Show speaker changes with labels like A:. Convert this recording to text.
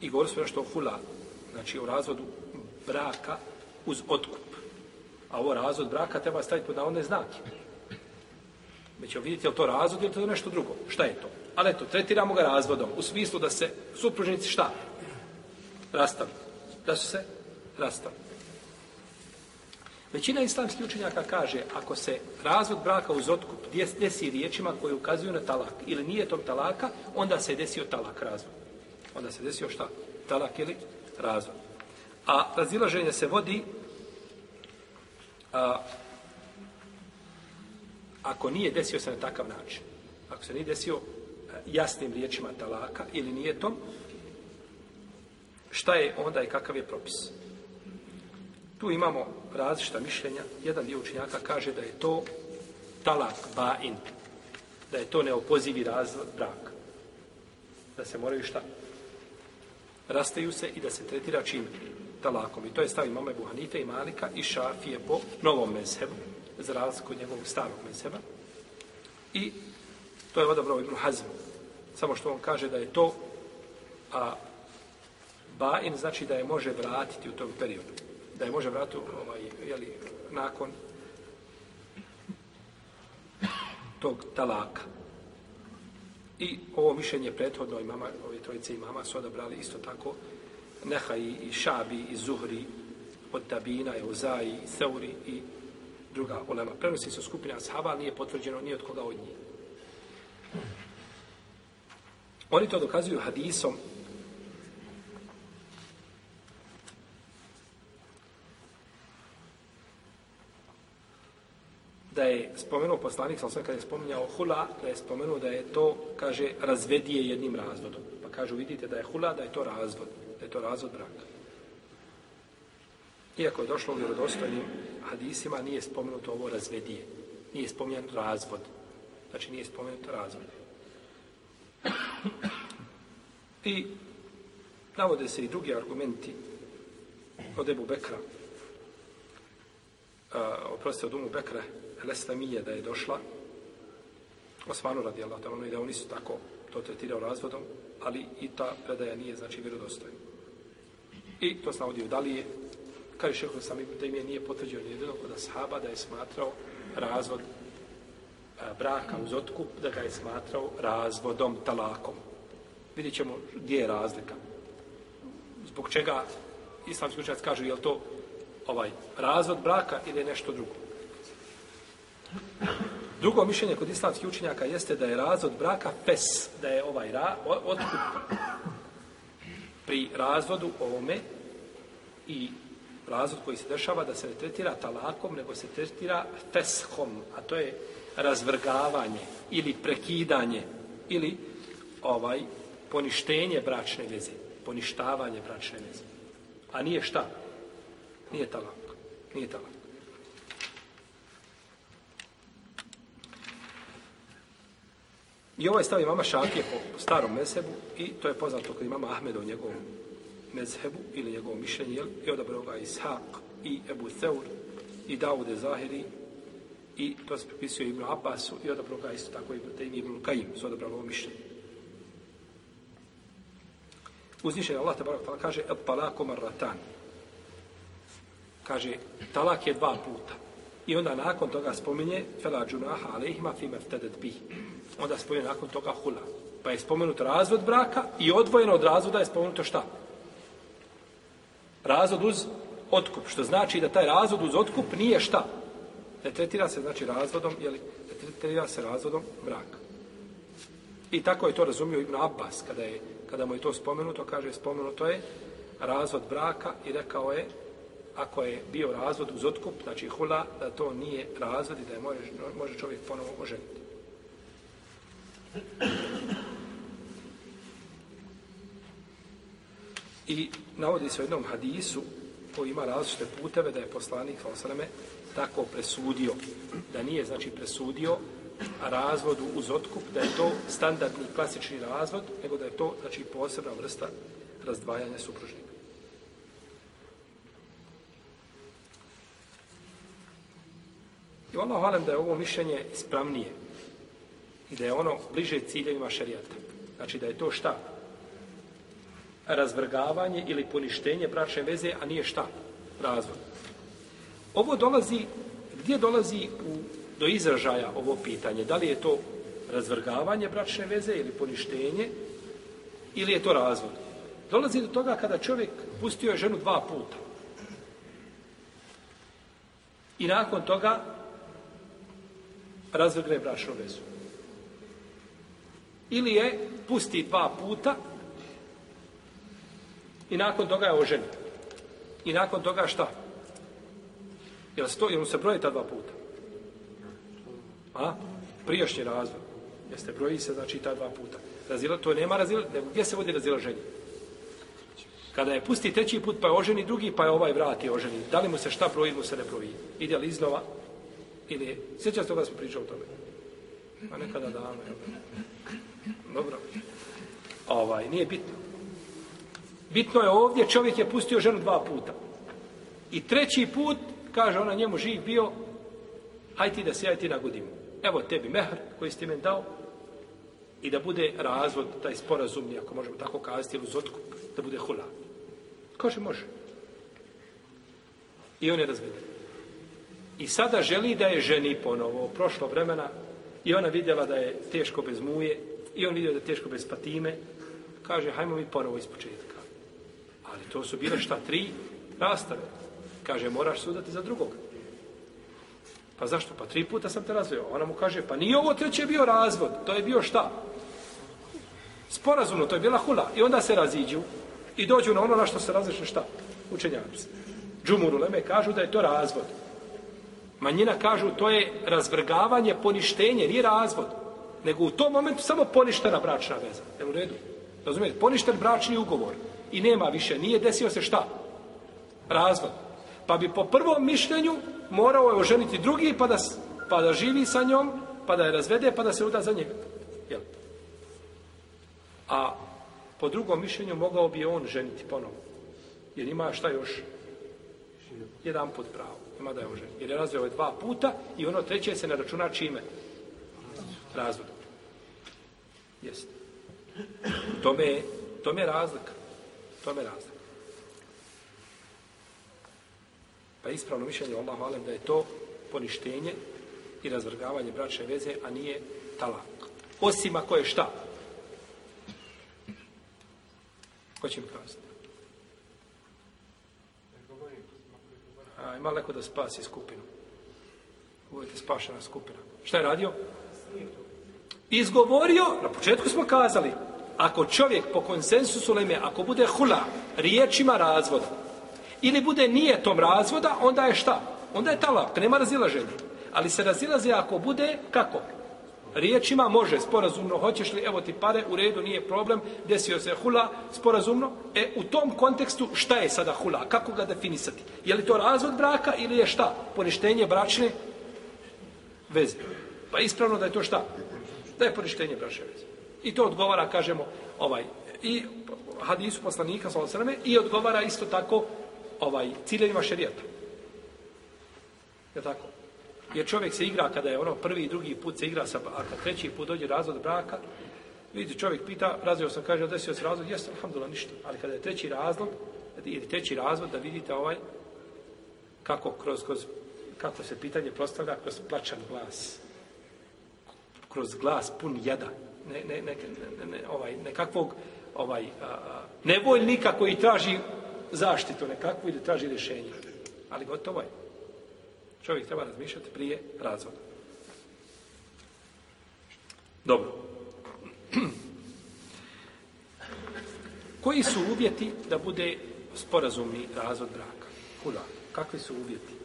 A: I govorili smo nešto o hula Znači o razvodu braka uz otkup. A ovo razvod braka treba staviti pod navodne znake. Mi ćemo vidjeti je li to razvod ili to nešto drugo. Šta je to? Ali eto, tretiramo ga razvodom. U smislu da se supružnici šta? Rastali. Da su se rastali. Većina islamskih učenjaka kaže, ako se razvod braka uz otkup desi riječima koje ukazuju na talak ili nije tog talaka, onda se desio talak razvod onda se desio šta? Talak ili razvod. A razilaženje se vodi ako nije desio se na takav način. Ako se nije desio e, jasnim riječima talaka ili nije to, šta je onda i kakav je propis? Tu imamo različita mišljenja. Jedan dio učenjaka kaže da je to talak ba'in. Da je to neopozivi razvod braka. Da se moraju šta? rastaju se i da se tretira čim talakom. I to je stav imama Ebu i Malika i je po novom mezhebu, za razliku od njegovog starog mezheba. I to je odabrao Ibn Samo što on kaže da je to a, bain, znači da je može vratiti u tom periodu. Da je može vratiti ovaj, jeli, nakon tog talaka. I ovo mišljenje prethodno imama, ove trojice imama su odabrali isto tako nehaji i, Šabi i Zuhri od Tabina, Euzaji, i Seuri i druga olema. Prenosi su skupina ashaba, nije potvrđeno ni od koga od njih. Oni to dokazuju hadisom da je spomenuo poslanik, sam kada je spominjao hula, da je spomenuo da je to, kaže, razvedije jednim razvodom. Pa kažu, vidite da je hula, da je to razvod, da je to razvod braka. Iako je došlo u vjerodostojnim hadisima, nije spomenuto ovo razvedije. Nije spominjan razvod. Znači, nije spomenuto razvod. I navode se i drugi argumenti od Ebu Bekra, Eh, oprostite od umu Bekre Lestamije da je došla Osmanu radi Allah ono i da oni su tako to tretirao razvodom, ali i ta predaja nije znači vjerodostojna. I to se ovdje u je, kao i sam da nije potvrđeno ni jedino kod ashaba da je smatrao razvod eh, braka uz otkup, da ga je smatrao razvodom, talakom. Vidjet ćemo gdje je razlika. Zbog čega islamski učenjaci kažu, je to ovaj razvod braka ili nešto drugo. Drugo mišljenje kod islamskih učenjaka jeste da je razvod braka pes, da je ovaj ra, otkup pri razvodu ovome i razvod koji se dešava da se ne tretira talakom, nego se tretira feshom, a to je razvrgavanje ili prekidanje ili ovaj poništenje bračne veze, poništavanje bračne veze. A nije šta? Nije talak. Nije talak. I ovaj stav imama Šakije po starom mezhebu i to je poznato kod imama Ahmeda u njegovom mezhebu ili njegovom mišljenju, I odabrao ga Ishaq i Ebu Theur i Daude Zahiri i to se pripisio Ibn Abbasu i odabrao ga isto tako Ibn Taymi Ibn Kajim su odabrali ovo mišljenje. Uznišenje Allah tabarak kaže El palako Kaže, talak je dva puta. I onda nakon toga spominje fela džunaha alejhima fi maftadat bi Onda spominje nakon toga hula. Pa je spomenut razvod braka i odvojeno od razvoda je spomenuto šta? Razvod uz otkup. Što znači da taj razvod uz otkup nije šta? Ne tretira se znači razvodom, jeli, ne tretira se razvodom braka. I tako je to razumio Ibn Abbas kada, je, kada mu je to spomenuto, kaže spomenuto je razvod braka i rekao je ako je bio razvod uz otkup, znači hula, da to nije razvod i da je može, može čovjek ponovo oženiti. I navodi se u jednom hadisu koji ima različite puteve da je poslanik Osaleme tako presudio. Da nije, znači, presudio razvodu uz otkup, da je to standardni klasični razvod, nego da je to, znači, posebna vrsta razdvajanja supružnika. ono Allah da je ovo mišljenje ispravnije i da je ono bliže ciljevima šarijata. Znači da je to šta? Razvrgavanje ili poništenje bračne veze, a nije šta? Razvod. Ovo dolazi, gdje dolazi u, do izražaja ovo pitanje? Da li je to razvrgavanje bračne veze ili poništenje ili je to razvod? Dolazi do toga kada čovjek pustio je ženu dva puta. I nakon toga razvrgne brašno vezu. Ili je pusti dva puta i nakon toga je oženi. I nakon toga šta? Jel, to jel mu se broji ta dva puta? A? Prijašnji razvoj. Jeste broji se, znači, ta dva puta. Razila, to nema razila, gdje se vodi razilaženje? Kada je pusti treći put, pa je oženi drugi, pa je ovaj vrati oženi. Da li mu se šta broji, mu se ne broji. Ide li iznova? Ili, sjećam se toga smo pričali o tome. A pa nekada davno, Dobro. Ovaj, nije bitno. Bitno je ovdje, čovjek je pustio ženu dva puta. I treći put, kaže ona njemu živ bio, hajde ti da se ja ti nagodim. Evo tebi mehr koji ste meni dao i da bude razvod, taj sporazumni, ako možemo tako kazati, ili uz da bude hula. Kaže, može. I on je razveden. I sada želi da je ženi ponovo. Prošlo vremena i ona vidjela da je teško bez muje i on vidio da je teško bez patime. Kaže, hajmo mi ponovo iz početka. Ali to su bile šta tri rastave. Kaže, moraš sudati za drugog. Pa zašto? Pa tri puta sam te razveo. Ona mu kaže, pa nije ovo treće bio razvod. To je bio šta? Sporazumno, to je bila hula. I onda se raziđu i dođu na ono na što se različno šta? Učenjaci. Džumuru Leme kažu da je to razvod. Manjina kažu to je razvrgavanje, poništenje, nije razvod. Nego u tom momentu samo poništena bračna veza. Jel u redu? Razumijete? Poništen bračni ugovor. I nema više. Nije desio se šta? Razvod. Pa bi po prvom mišljenju morao je oženiti drugi pa da, pa da živi sa njom, pa da je razvede, pa da se uda za njega. Jel? A po drugom mišljenju mogao bi on ženiti ponovo. Jer ima šta još? Jedan pod pravo nema da je ožen. Jer je razveo je dva puta i ono treće se ne računa čime? Razvod. Jeste. Tome tome je razlika. Tome je razlika. Pa ispravno mišljenje Allahu valim da je to poništenje i razvrgavanje bračne veze, a nije talak. Osim ako je šta? Ko će mi kazati? A, ima neko da spasi skupinu. je spašena skupina. Šta je radio? Izgovorio, na početku smo kazali, ako čovjek po konsensusu leme, ako bude hula riječima razvoda, ili bude nije tom razvoda, onda je šta? Onda je talak, nema razilaženja. Ali se razilaze ako bude, kako? riječima može, sporazumno, hoćeš li, evo ti pare, u redu, nije problem, desio se hula, sporazumno. E, u tom kontekstu šta je sada hula, kako ga definisati? Je li to razvod braka ili je šta? Poništenje bračne veze. Pa ispravno da je to šta? Da je poništenje bračne veze. I to odgovara, kažemo, ovaj, i hadisu poslanika, sallam, i odgovara isto tako ovaj, ciljevima šerijata. Je tako? Jer čovjek se igra kada je ono prvi i drugi put se igra, sa, a treći put dođe razvod braka, vidite čovjek pita, razvio sam, kaže, desio se razvod, jesam, alhamdulillah, ništa. Ali kada je treći razlog, ili treći razvod, da vidite ovaj, kako, kroz, kroz, kako se pitanje postavlja kroz plačan glas. Kroz glas pun jada. Ne, ne, ne, ne ovaj, nekakvog ovaj, nevoljnika koji traži zaštitu nekakvu ili traži rješenje. Ali gotovo je. Čovjek treba razmišljati prije razvoda. Dobro. Koji su uvjeti da bude sporazumni razvod braka? Kula. Kakvi su uvjeti?